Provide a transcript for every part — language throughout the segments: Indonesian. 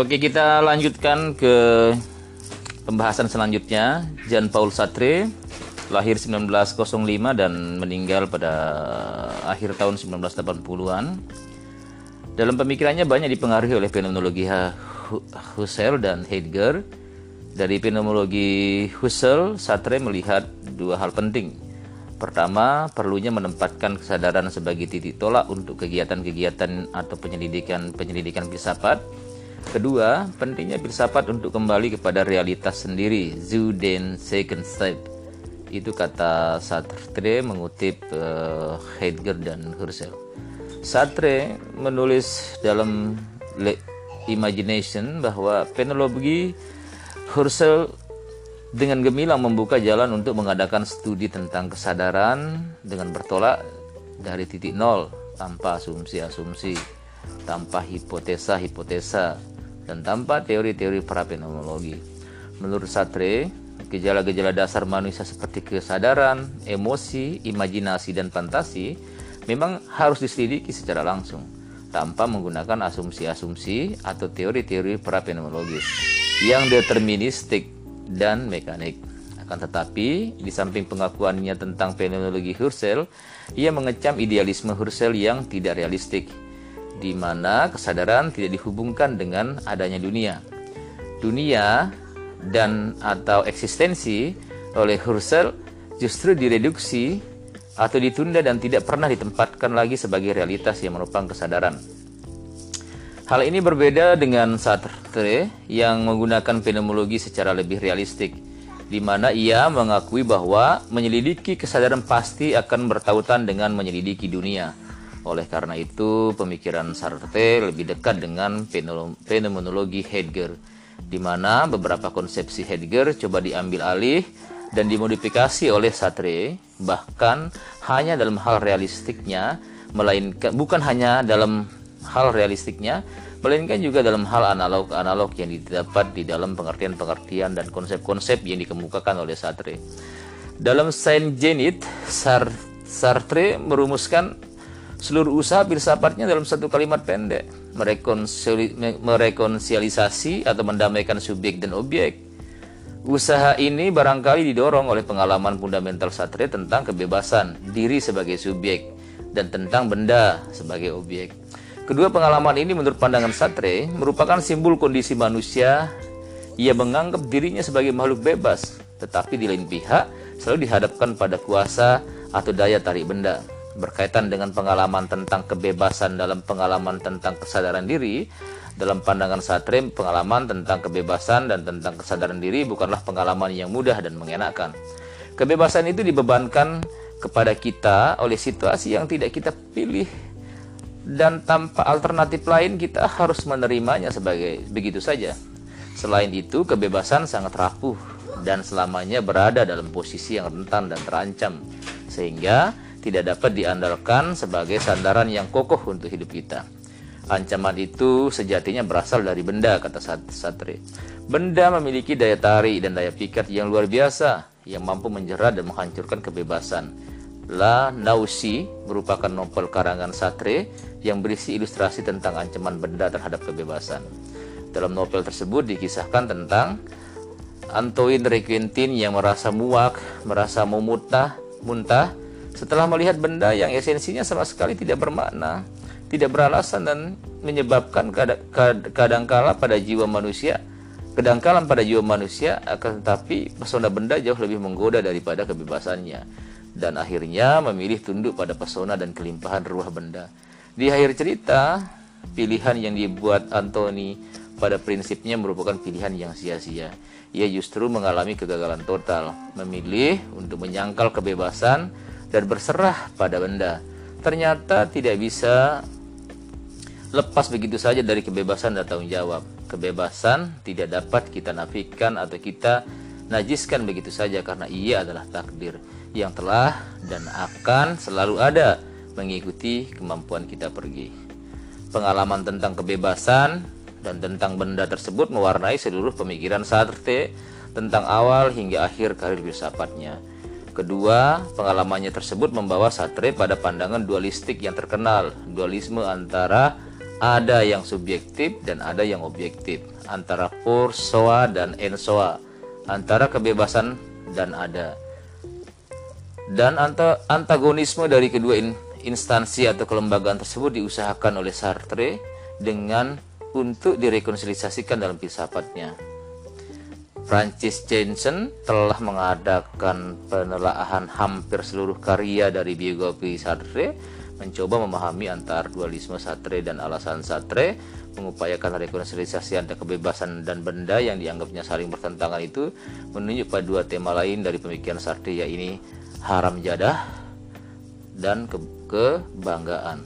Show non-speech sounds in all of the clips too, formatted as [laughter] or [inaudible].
Oke, kita lanjutkan ke pembahasan selanjutnya. Jean Paul Sartre lahir 1905 dan meninggal pada akhir tahun 1980-an. Dalam pemikirannya banyak dipengaruhi oleh fenomenologi Husserl dan Heidegger. Dari fenomenologi Husserl, Sartre melihat dua hal penting. Pertama, perlunya menempatkan kesadaran sebagai titik tolak untuk kegiatan-kegiatan atau penyelidikan-penyelidikan filsafat. Kedua, pentingnya filsafat untuk kembali kepada realitas sendiri, zu den second step. Itu kata Sartre mengutip uh, Heidegger dan Husserl. Sartre menulis dalam Le Imagination bahwa penologi Husserl dengan gemilang membuka jalan untuk mengadakan studi tentang kesadaran dengan bertolak dari titik nol tanpa asumsi-asumsi tanpa hipotesa-hipotesa dan tanpa teori-teori parafenomenologi. Menurut Sartre, gejala-gejala dasar manusia seperti kesadaran, emosi, imajinasi, dan fantasi memang harus diselidiki secara langsung tanpa menggunakan asumsi-asumsi atau teori-teori parafenomenologis yang deterministik dan mekanik. Akan tetapi, di samping pengakuannya tentang fenomenologi Husserl, ia mengecam idealisme Husserl yang tidak realistik di mana kesadaran tidak dihubungkan dengan adanya dunia. Dunia dan atau eksistensi oleh Husserl justru direduksi atau ditunda dan tidak pernah ditempatkan lagi sebagai realitas yang merupakan kesadaran. Hal ini berbeda dengan Sartre yang menggunakan fenomenologi secara lebih realistik, di mana ia mengakui bahwa menyelidiki kesadaran pasti akan bertautan dengan menyelidiki dunia oleh karena itu, pemikiran Sartre lebih dekat dengan fenomenologi Heidegger, di mana beberapa konsepsi Heidegger coba diambil alih dan dimodifikasi oleh Sartre, bahkan hanya dalam hal realistiknya, melainkan bukan hanya dalam hal realistiknya, melainkan juga dalam hal analog-analog yang didapat di dalam pengertian-pengertian dan konsep-konsep yang dikemukakan oleh Sartre. Dalam Saint Genit, Sartre merumuskan seluruh usaha filsafatnya dalam satu kalimat pendek. Merekonsili, merekonsialisasi atau mendamaikan subjek dan objek. Usaha ini barangkali didorong oleh pengalaman fundamental Sartre tentang kebebasan diri sebagai subjek dan tentang benda sebagai objek. Kedua pengalaman ini menurut pandangan Sartre merupakan simbol kondisi manusia. Ia menganggap dirinya sebagai makhluk bebas tetapi di lain pihak selalu dihadapkan pada kuasa atau daya tarik benda berkaitan dengan pengalaman tentang kebebasan dalam pengalaman tentang kesadaran diri dalam pandangan Sartre pengalaman tentang kebebasan dan tentang kesadaran diri bukanlah pengalaman yang mudah dan mengenakan. Kebebasan itu dibebankan kepada kita oleh situasi yang tidak kita pilih. Dan tanpa alternatif lain kita harus menerimanya sebagai begitu saja. Selain itu kebebasan sangat rapuh dan selamanya berada dalam posisi yang rentan dan terancam. Sehingga tidak dapat diandalkan sebagai sandaran yang kokoh untuk hidup kita. Ancaman itu sejatinya berasal dari benda, kata Satri. Benda memiliki daya tarik dan daya pikat yang luar biasa, yang mampu menjerat dan menghancurkan kebebasan. La Nausi merupakan novel karangan Satre yang berisi ilustrasi tentang ancaman benda terhadap kebebasan. Dalam novel tersebut dikisahkan tentang Antoine Requentin yang merasa muak, merasa memutah, muntah, setelah melihat benda yang esensinya sama sekali tidak bermakna, tidak beralasan dan menyebabkan kadangkala pada jiwa manusia kedangkalan pada jiwa manusia akan tetapi pesona benda jauh lebih menggoda daripada kebebasannya dan akhirnya memilih tunduk pada pesona dan kelimpahan ruah benda. Di akhir cerita, pilihan yang dibuat Anthony pada prinsipnya merupakan pilihan yang sia-sia. Ia justru mengalami kegagalan total, memilih untuk menyangkal kebebasan dan berserah pada benda. Ternyata tidak bisa lepas begitu saja dari kebebasan dan tanggung jawab. Kebebasan tidak dapat kita nafikan atau kita najiskan begitu saja karena ia adalah takdir yang telah dan akan selalu ada mengikuti kemampuan kita pergi. Pengalaman tentang kebebasan dan tentang benda tersebut mewarnai seluruh pemikiran Sartre tentang awal hingga akhir karir filsafatnya. Kedua, pengalamannya tersebut membawa Sartre pada pandangan dualistik yang terkenal, dualisme antara ada yang subjektif dan ada yang objektif antara por soa dan ensoa antara kebebasan dan ada dan antagonisme dari kedua instansi atau kelembagaan tersebut diusahakan oleh Sartre dengan untuk direkonsiliasikan dalam filsafatnya. Francis Jensen telah mengadakan penelaahan hampir seluruh karya dari biografi Sartre mencoba memahami antar dualisme Sartre dan alasan Sartre, mengupayakan rekonsiliasi antara kebebasan dan benda yang dianggapnya saling bertentangan itu menunjuk pada dua tema lain dari pemikiran Sartre yaitu haram jadah dan ke kebanggaan.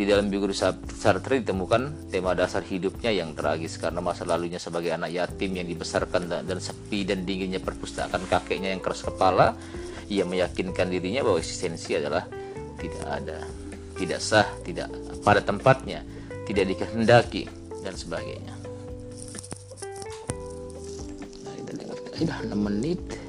Di dalam biografi Sartre ditemukan tema dasar hidupnya yang tragis karena masa lalunya sebagai anak yatim yang dibesarkan dan sepi dan dinginnya perpustakaan kakeknya yang keras kepala. Ia meyakinkan dirinya bahwa eksistensi adalah tidak ada, tidak sah, tidak pada tempatnya, tidak dikehendaki dan sebagainya. Nah, kita. Sudah 6 menit.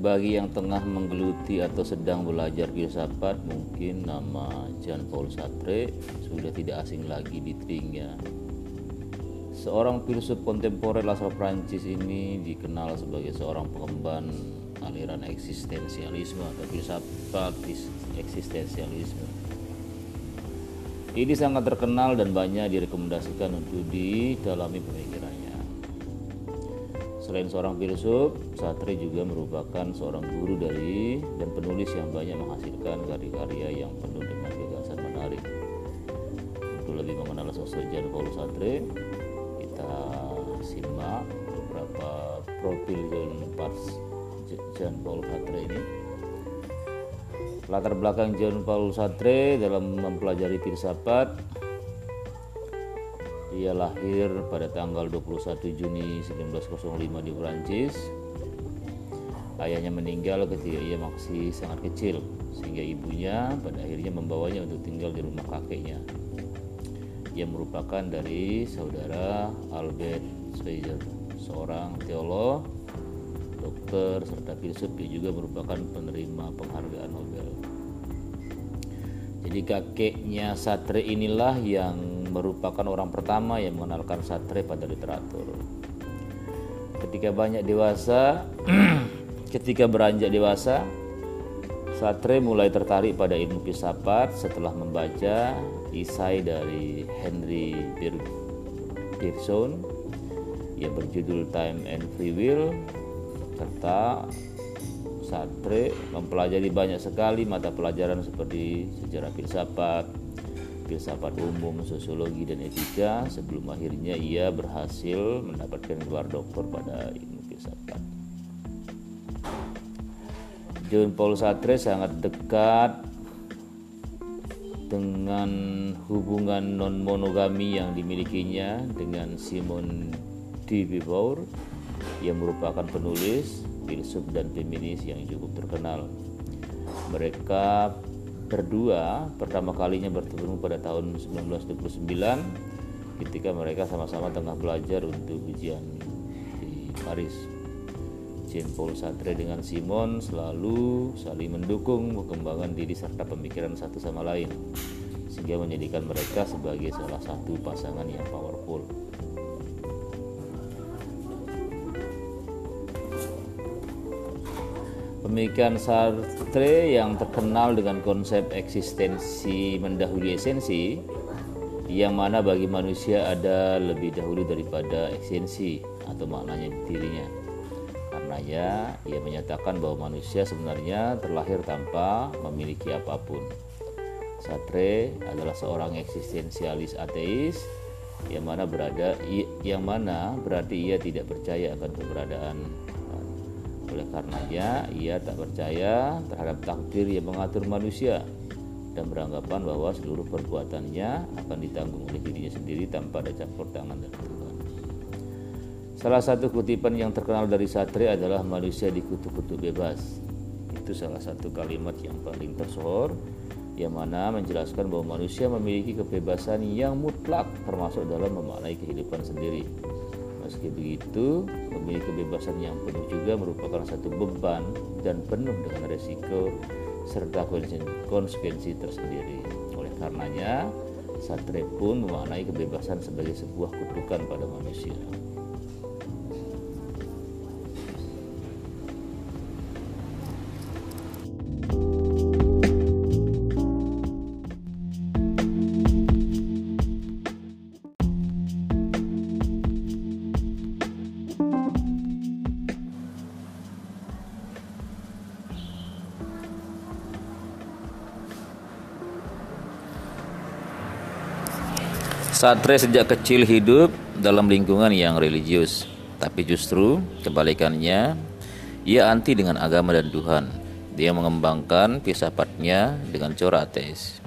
Bagi yang tengah menggeluti atau sedang belajar filsafat mungkin nama Jean Paul Sartre sudah tidak asing lagi di telinga. Seorang filsuf kontemporer asal Prancis ini dikenal sebagai seorang pengemban aliran eksistensialisme atau filsafat eksistensialisme. Ini sangat terkenal dan banyak direkomendasikan untuk didalami pemikirannya. Selain seorang filsuf, Sartre juga merupakan seorang guru dari dan penulis yang banyak menghasilkan karya-karya yang penuh dengan gagasan menarik. Untuk lebih mengenal sosok Jean Paul Sartre, kita simak beberapa profil Jean Paul, Jean Paul Sartre ini. Latar belakang Jean Paul Sartre dalam mempelajari filsafat ia lahir pada tanggal 21 Juni 1905 di Prancis. Ayahnya meninggal ketika ia masih sangat kecil, sehingga ibunya pada akhirnya membawanya untuk tinggal di rumah kakeknya. Ia merupakan dari saudara Albert Schweitzer, seorang teolog, dokter, serta filsuf yang juga merupakan penerima penghargaan Nobel. Jadi kakeknya Sartre inilah yang merupakan orang pertama yang mengenalkan satre pada literatur. Ketika banyak dewasa, [clears throat] ketika beranjak dewasa, Sartre mulai tertarik pada ilmu filsafat setelah membaca isai dari Henry Pearson yang berjudul Time and Free Will serta Sartre mempelajari banyak sekali mata pelajaran seperti sejarah filsafat, filsafat umum, sosiologi, dan etika sebelum akhirnya ia berhasil mendapatkan gelar doktor pada ilmu filsafat. John Paul Sartre sangat dekat dengan hubungan non monogami yang dimilikinya dengan Simon de Beauvoir yang merupakan penulis, filsuf dan feminis yang cukup terkenal. Mereka berdua pertama kalinya bertemu pada tahun 1929 ketika mereka sama-sama tengah belajar untuk ujian di Paris. Jean Paul Sartre dengan Simon selalu saling mendukung perkembangan diri serta pemikiran satu sama lain sehingga menjadikan mereka sebagai salah satu pasangan yang powerful. Pemikiran Sartre yang terkenal dengan konsep eksistensi mendahului esensi yang mana bagi manusia ada lebih dahulu daripada esensi atau maknanya di dirinya. Karenanya ia menyatakan bahwa manusia sebenarnya terlahir tanpa memiliki apa pun. Sartre adalah seorang eksistensialis ateis yang mana berada yang mana berarti ia tidak percaya akan keberadaan oleh karenanya, ia tak percaya terhadap takdir yang mengatur manusia dan beranggapan bahwa seluruh perbuatannya akan ditanggung oleh dirinya sendiri tanpa ada campur tangan dari Tuhan. Salah satu kutipan yang terkenal dari Satri adalah manusia dikutuk-kutuk bebas. Itu salah satu kalimat yang paling tersohor yang mana menjelaskan bahwa manusia memiliki kebebasan yang mutlak termasuk dalam memaknai kehidupan sendiri. Meski begitu, memiliki kebebasan yang penuh juga merupakan satu beban dan penuh dengan resiko serta konsekuensi tersendiri. Oleh karenanya, Satre pun memaknai kebebasan sebagai sebuah kutukan pada manusia. Satre sejak kecil hidup dalam lingkungan yang religius, tapi justru kebalikannya, ia anti dengan agama dan Tuhan. Dia mengembangkan filsafatnya dengan corak ateis.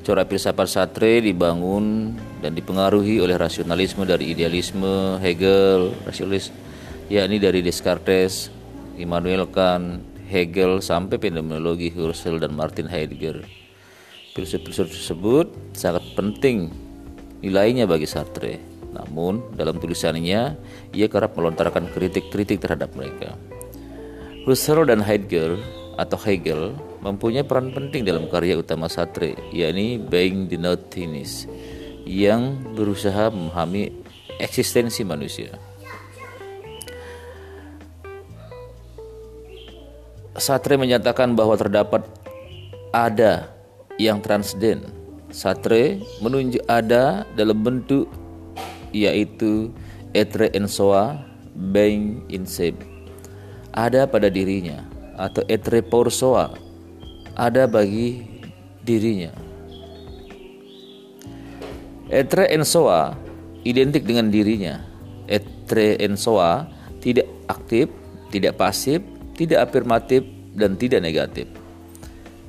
Corak filsafat Satre dibangun dan dipengaruhi oleh rasionalisme dari idealisme Hegel, rasionalis yakni dari Descartes, Immanuel Kant, Hegel sampai fenomenologi Husserl dan Martin Heidegger. Filsuf-filsuf tersebut sangat penting nilainya bagi Sartre. Namun, dalam tulisannya, ia kerap melontarkan kritik-kritik terhadap mereka. Husserl dan Heidegger atau Hegel mempunyai peran penting dalam karya utama Sartre, yakni Being the Nothingness, yang berusaha memahami eksistensi manusia. Sartre menyatakan bahwa terdapat ada yang transden Satre menunjuk ada dalam bentuk yaitu etre ensoa being inseb ada pada dirinya atau etre porsoa. Ada bagi dirinya. Etre ensoa identik dengan dirinya. Etre ensoa tidak aktif tidak pasif tidak afirmatif dan tidak negatif.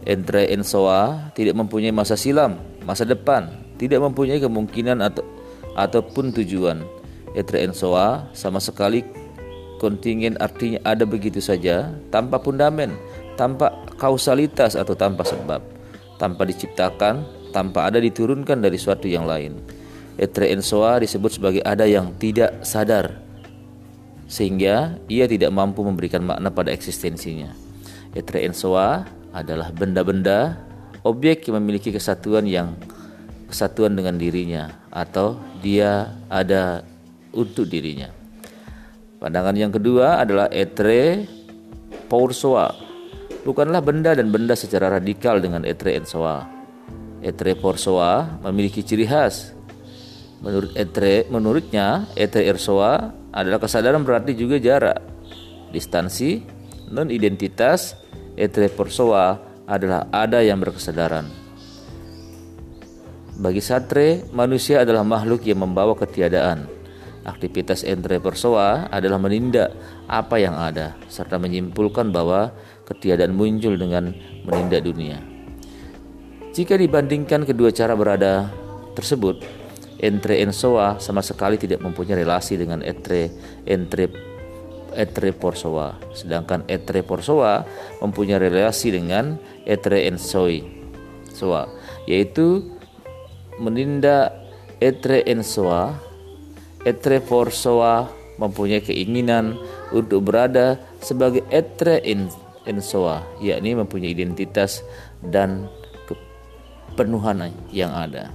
Entre ensoa tidak mempunyai masa silam masa depan, tidak mempunyai kemungkinan atau ataupun tujuan. Etre ensoa sama sekali kontingen artinya ada begitu saja tanpa fundamen, tanpa kausalitas atau tanpa sebab, tanpa diciptakan, tanpa ada diturunkan dari suatu yang lain. Etre ensoa disebut sebagai ada yang tidak sadar sehingga ia tidak mampu memberikan makna pada eksistensinya. Etre ensoa adalah benda-benda objek yang memiliki kesatuan yang kesatuan dengan dirinya atau dia ada untuk dirinya. Pandangan yang kedua adalah etre porsoa. Bukanlah benda dan benda secara radikal dengan etre ensoa. Etre porsoa memiliki ciri khas. Menurut etre, menurutnya etre ersoa adalah kesadaran berarti juga jarak, distansi, non identitas, etre porsoa adalah ada yang berkesadaran. Bagi Satre, manusia adalah makhluk yang membawa ketiadaan. Aktivitas entre persoa adalah menindak apa yang ada, serta menyimpulkan bahwa ketiadaan muncul dengan menindak dunia. Jika dibandingkan kedua cara berada tersebut, entre ensoa sama sekali tidak mempunyai relasi dengan etre entre etre porsoa, sedangkan etre porsoa mempunyai relasi dengan etre ensoi, soa, yaitu menindak etre ensoa, etre porsoa mempunyai keinginan untuk berada sebagai etre ensoa, yakni mempunyai identitas dan kepenuhan yang ada.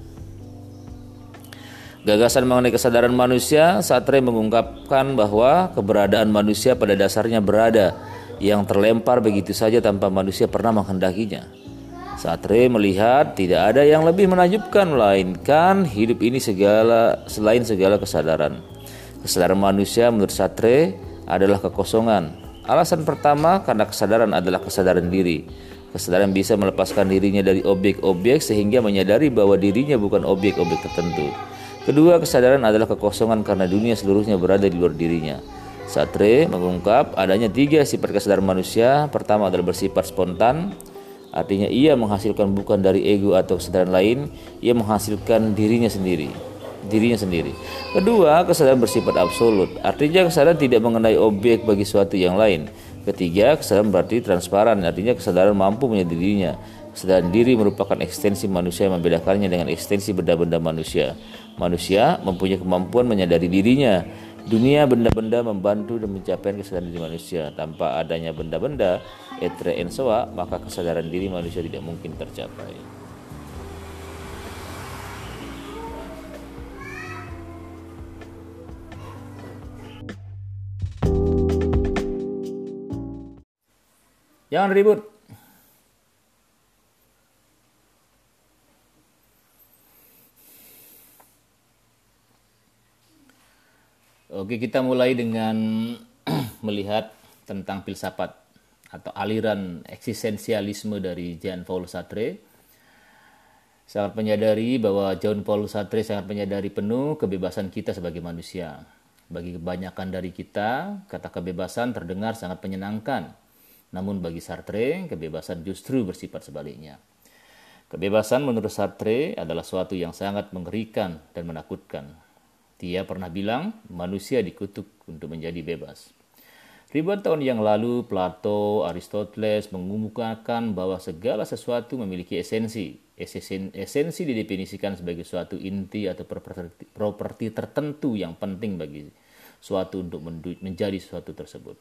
Gagasan mengenai kesadaran manusia, Satre mengungkapkan bahwa keberadaan manusia pada dasarnya berada yang terlempar begitu saja tanpa manusia pernah menghendakinya. Satre melihat tidak ada yang lebih menakjubkan melainkan hidup ini segala selain segala kesadaran. Kesadaran manusia menurut Satre adalah kekosongan. Alasan pertama karena kesadaran adalah kesadaran diri. Kesadaran bisa melepaskan dirinya dari objek-objek sehingga menyadari bahwa dirinya bukan objek-objek tertentu. Kedua, kesadaran adalah kekosongan karena dunia seluruhnya berada di luar dirinya. Satre mengungkap adanya tiga sifat kesadaran manusia. Pertama adalah bersifat spontan, artinya ia menghasilkan bukan dari ego atau kesadaran lain, ia menghasilkan dirinya sendiri. Dirinya sendiri. Kedua, kesadaran bersifat absolut, artinya kesadaran tidak mengenai objek bagi suatu yang lain. Ketiga, kesadaran berarti transparan, artinya kesadaran mampu menyadari dirinya. Kesadaran diri merupakan ekstensi manusia yang membedakannya dengan ekstensi benda-benda manusia. Manusia mempunyai kemampuan menyadari dirinya. Dunia benda-benda membantu dan mencapai kesadaran diri manusia. Tanpa adanya benda-benda, etre ensoa, maka kesadaran diri manusia tidak mungkin tercapai. Jangan ribut. Oke, kita mulai dengan [clears throat] melihat tentang filsafat atau aliran eksistensialisme dari Jean Paul Sartre. Sangat menyadari bahwa Jean Paul Sartre sangat menyadari penuh kebebasan kita sebagai manusia. Bagi kebanyakan dari kita, kata kebebasan terdengar sangat menyenangkan namun bagi Sartre, kebebasan justru bersifat sebaliknya. Kebebasan menurut Sartre adalah suatu yang sangat mengerikan dan menakutkan. Dia pernah bilang, manusia dikutuk untuk menjadi bebas. Ribuan tahun yang lalu, Plato, Aristoteles mengumumkan bahwa segala sesuatu memiliki esensi. Esensi didefinisikan sebagai suatu inti atau properti tertentu yang penting bagi suatu untuk menjadi sesuatu tersebut.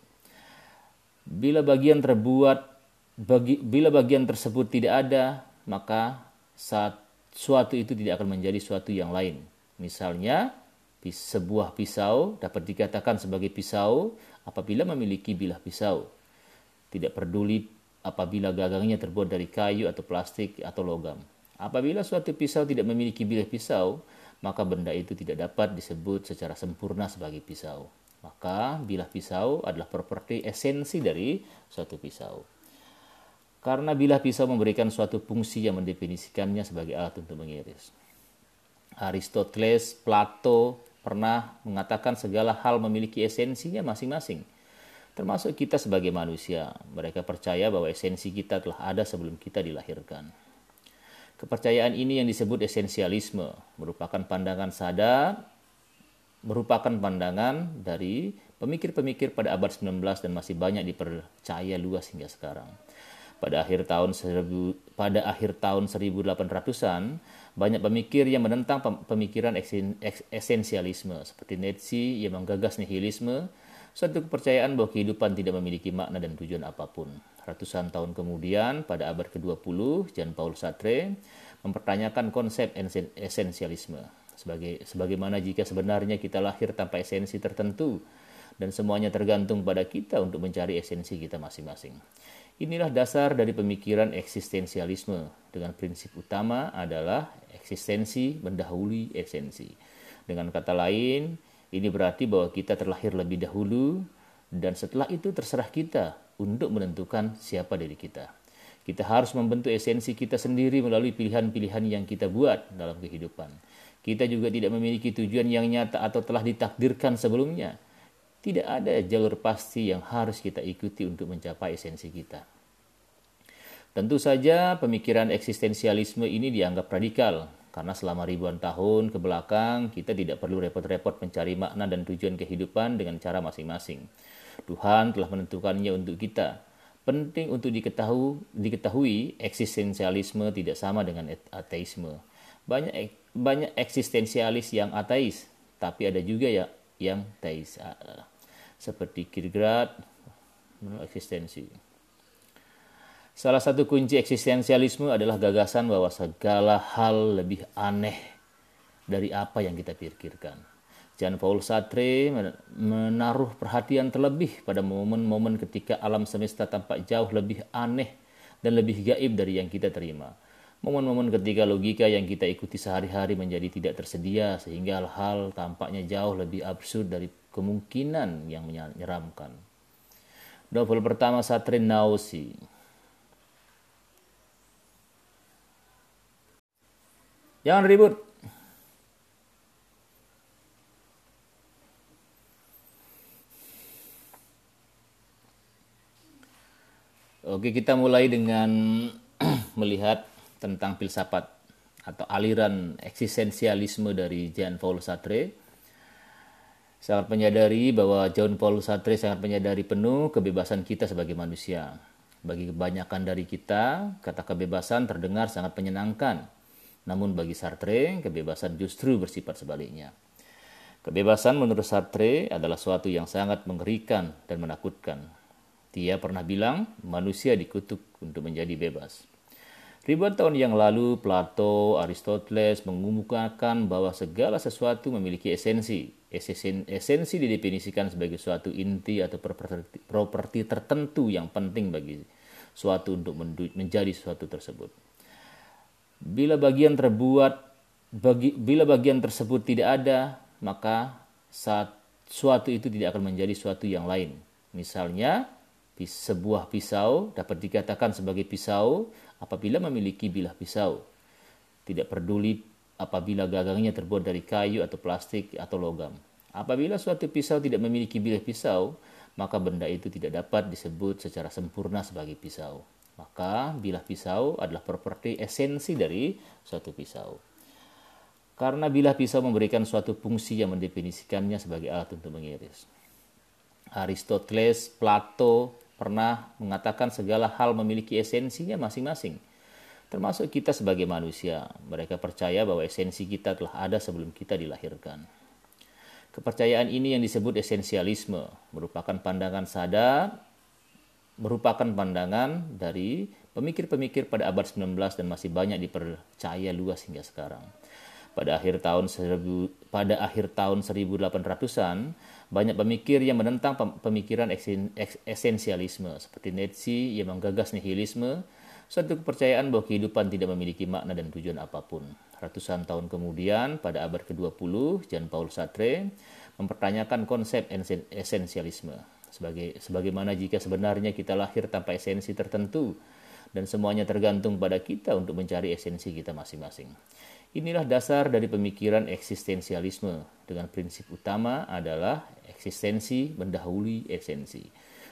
Bila bagian terbuat bagi, bila bagian tersebut tidak ada, maka saat suatu itu tidak akan menjadi suatu yang lain. Misalnya, sebuah pisau dapat dikatakan sebagai pisau apabila memiliki bilah pisau. Tidak peduli apabila gagangnya terbuat dari kayu atau plastik atau logam. Apabila suatu pisau tidak memiliki bilah pisau, maka benda itu tidak dapat disebut secara sempurna sebagai pisau. Maka bilah pisau adalah properti esensi dari suatu pisau. Karena bilah pisau memberikan suatu fungsi yang mendefinisikannya sebagai alat untuk mengiris. Aristoteles, Plato pernah mengatakan segala hal memiliki esensinya masing-masing. Termasuk kita sebagai manusia. Mereka percaya bahwa esensi kita telah ada sebelum kita dilahirkan. Kepercayaan ini yang disebut esensialisme merupakan pandangan sadar merupakan pandangan dari pemikir-pemikir pada abad 19 dan masih banyak dipercaya luas hingga sekarang. Pada akhir tahun seribu, pada akhir tahun 1800-an, banyak pemikir yang menentang pemikiran esensialisme seperti Nietzsche yang menggagas nihilisme, suatu kepercayaan bahwa kehidupan tidak memiliki makna dan tujuan apa pun. Ratusan tahun kemudian, pada abad ke-20, Jean Paul Sartre mempertanyakan konsep esensialisme sebagai sebagaimana jika sebenarnya kita lahir tanpa esensi tertentu dan semuanya tergantung pada kita untuk mencari esensi kita masing-masing. Inilah dasar dari pemikiran eksistensialisme dengan prinsip utama adalah eksistensi mendahului esensi. Dengan kata lain, ini berarti bahwa kita terlahir lebih dahulu dan setelah itu terserah kita untuk menentukan siapa diri kita. Kita harus membentuk esensi kita sendiri melalui pilihan-pilihan yang kita buat dalam kehidupan. Kita juga tidak memiliki tujuan yang nyata atau telah ditakdirkan sebelumnya. Tidak ada jalur pasti yang harus kita ikuti untuk mencapai esensi kita. Tentu saja pemikiran eksistensialisme ini dianggap radikal karena selama ribuan tahun ke belakang kita tidak perlu repot-repot mencari makna dan tujuan kehidupan dengan cara masing-masing. Tuhan telah menentukannya untuk kita. Penting untuk diketahui, diketahui eksistensialisme tidak sama dengan ateisme. Banyak banyak eksistensialis yang ateis, tapi ada juga ya yang teis. Seperti Kierkegaard, eksistensi. Salah satu kunci eksistensialisme adalah gagasan bahwa segala hal lebih aneh dari apa yang kita pikirkan. Jean Paul Sartre menaruh perhatian terlebih pada momen-momen ketika alam semesta tampak jauh lebih aneh dan lebih gaib dari yang kita terima Momen-momen ketika logika yang kita ikuti sehari-hari menjadi tidak tersedia sehingga hal-hal tampaknya jauh lebih absurd dari kemungkinan yang menyeramkan. Novel pertama Satrin Nausi. Jangan ribut. Oke, kita mulai dengan [clears throat] melihat tentang filsafat atau aliran eksistensialisme dari Jean Paul Sartre. Sangat menyadari bahwa John Paul Sartre sangat menyadari penuh kebebasan kita sebagai manusia. Bagi kebanyakan dari kita, kata kebebasan terdengar sangat menyenangkan. Namun bagi Sartre, kebebasan justru bersifat sebaliknya. Kebebasan menurut Sartre adalah suatu yang sangat mengerikan dan menakutkan. Dia pernah bilang, manusia dikutuk untuk menjadi bebas. Ribuan tahun yang lalu, Plato, Aristoteles mengumumkan bahwa segala sesuatu memiliki esensi. Esensi didefinisikan sebagai suatu inti atau properti tertentu yang penting bagi suatu untuk menjadi suatu tersebut. Bila bagian terbuat, bagi, bila bagian tersebut tidak ada, maka saat suatu itu tidak akan menjadi suatu yang lain. Misalnya, sebuah pisau dapat dikatakan sebagai pisau apabila memiliki bilah pisau. Tidak peduli apabila gagangnya terbuat dari kayu atau plastik atau logam. Apabila suatu pisau tidak memiliki bilah pisau, maka benda itu tidak dapat disebut secara sempurna sebagai pisau. Maka bilah pisau adalah properti esensi dari suatu pisau. Karena bilah pisau memberikan suatu fungsi yang mendefinisikannya sebagai alat untuk mengiris. Aristoteles, Plato, pernah mengatakan segala hal memiliki esensinya masing-masing, termasuk kita sebagai manusia. Mereka percaya bahwa esensi kita telah ada sebelum kita dilahirkan. Kepercayaan ini yang disebut esensialisme, merupakan pandangan sadar, merupakan pandangan dari pemikir-pemikir pada abad 19 dan masih banyak dipercaya luas hingga sekarang. Pada akhir tahun pada akhir tahun 1800-an, banyak pemikir yang menentang pemikiran esensialisme seperti Nietzsche yang menggagas nihilisme, suatu kepercayaan bahwa kehidupan tidak memiliki makna dan tujuan apa pun. Ratusan tahun kemudian, pada abad ke-20, Jean Paul Sartre mempertanyakan konsep esensialisme. Sebagai, sebagaimana jika sebenarnya kita lahir tanpa esensi tertentu dan semuanya tergantung pada kita untuk mencari esensi kita masing-masing. Inilah dasar dari pemikiran eksistensialisme dengan prinsip utama adalah eksistensi mendahului esensi.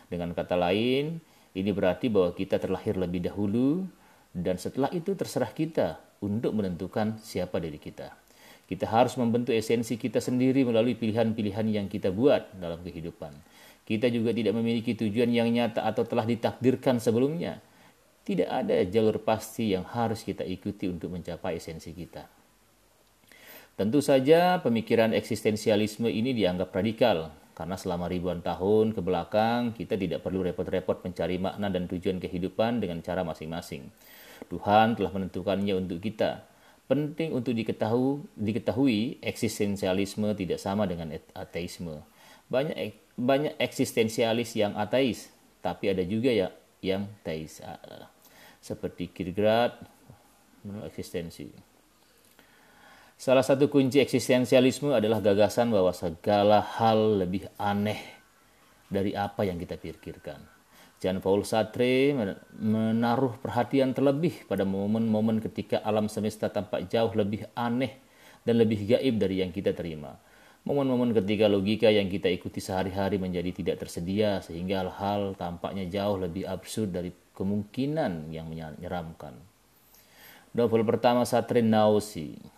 Dengan kata lain, ini berarti bahwa kita terlahir lebih dahulu dan setelah itu terserah kita untuk menentukan siapa diri kita. Kita harus membentuk esensi kita sendiri melalui pilihan-pilihan yang kita buat dalam kehidupan. Kita juga tidak memiliki tujuan yang nyata atau telah ditakdirkan sebelumnya. Tidak ada jalur pasti yang harus kita ikuti untuk mencapai esensi kita. Tentu saja pemikiran eksistensialisme ini dianggap radikal karena selama ribuan tahun ke belakang kita tidak perlu repot-repot mencari makna dan tujuan kehidupan dengan cara masing-masing. Tuhan telah menentukannya untuk kita. Penting untuk diketahui, diketahui eksistensialisme tidak sama dengan ateisme. Banyak banyak eksistensialis yang ateis, tapi ada juga ya yang teis. Seperti Kierkegaard eksistensi. Salah satu kunci eksistensialisme adalah gagasan bahwa segala hal lebih aneh dari apa yang kita pikirkan. Jean Paul Sartre menaruh perhatian terlebih pada momen-momen ketika alam semesta tampak jauh lebih aneh dan lebih gaib dari yang kita terima. Momen-momen ketika logika yang kita ikuti sehari-hari menjadi tidak tersedia sehingga hal-hal tampaknya jauh lebih absurd dari kemungkinan yang menyeramkan. Novel pertama Sartre Nausea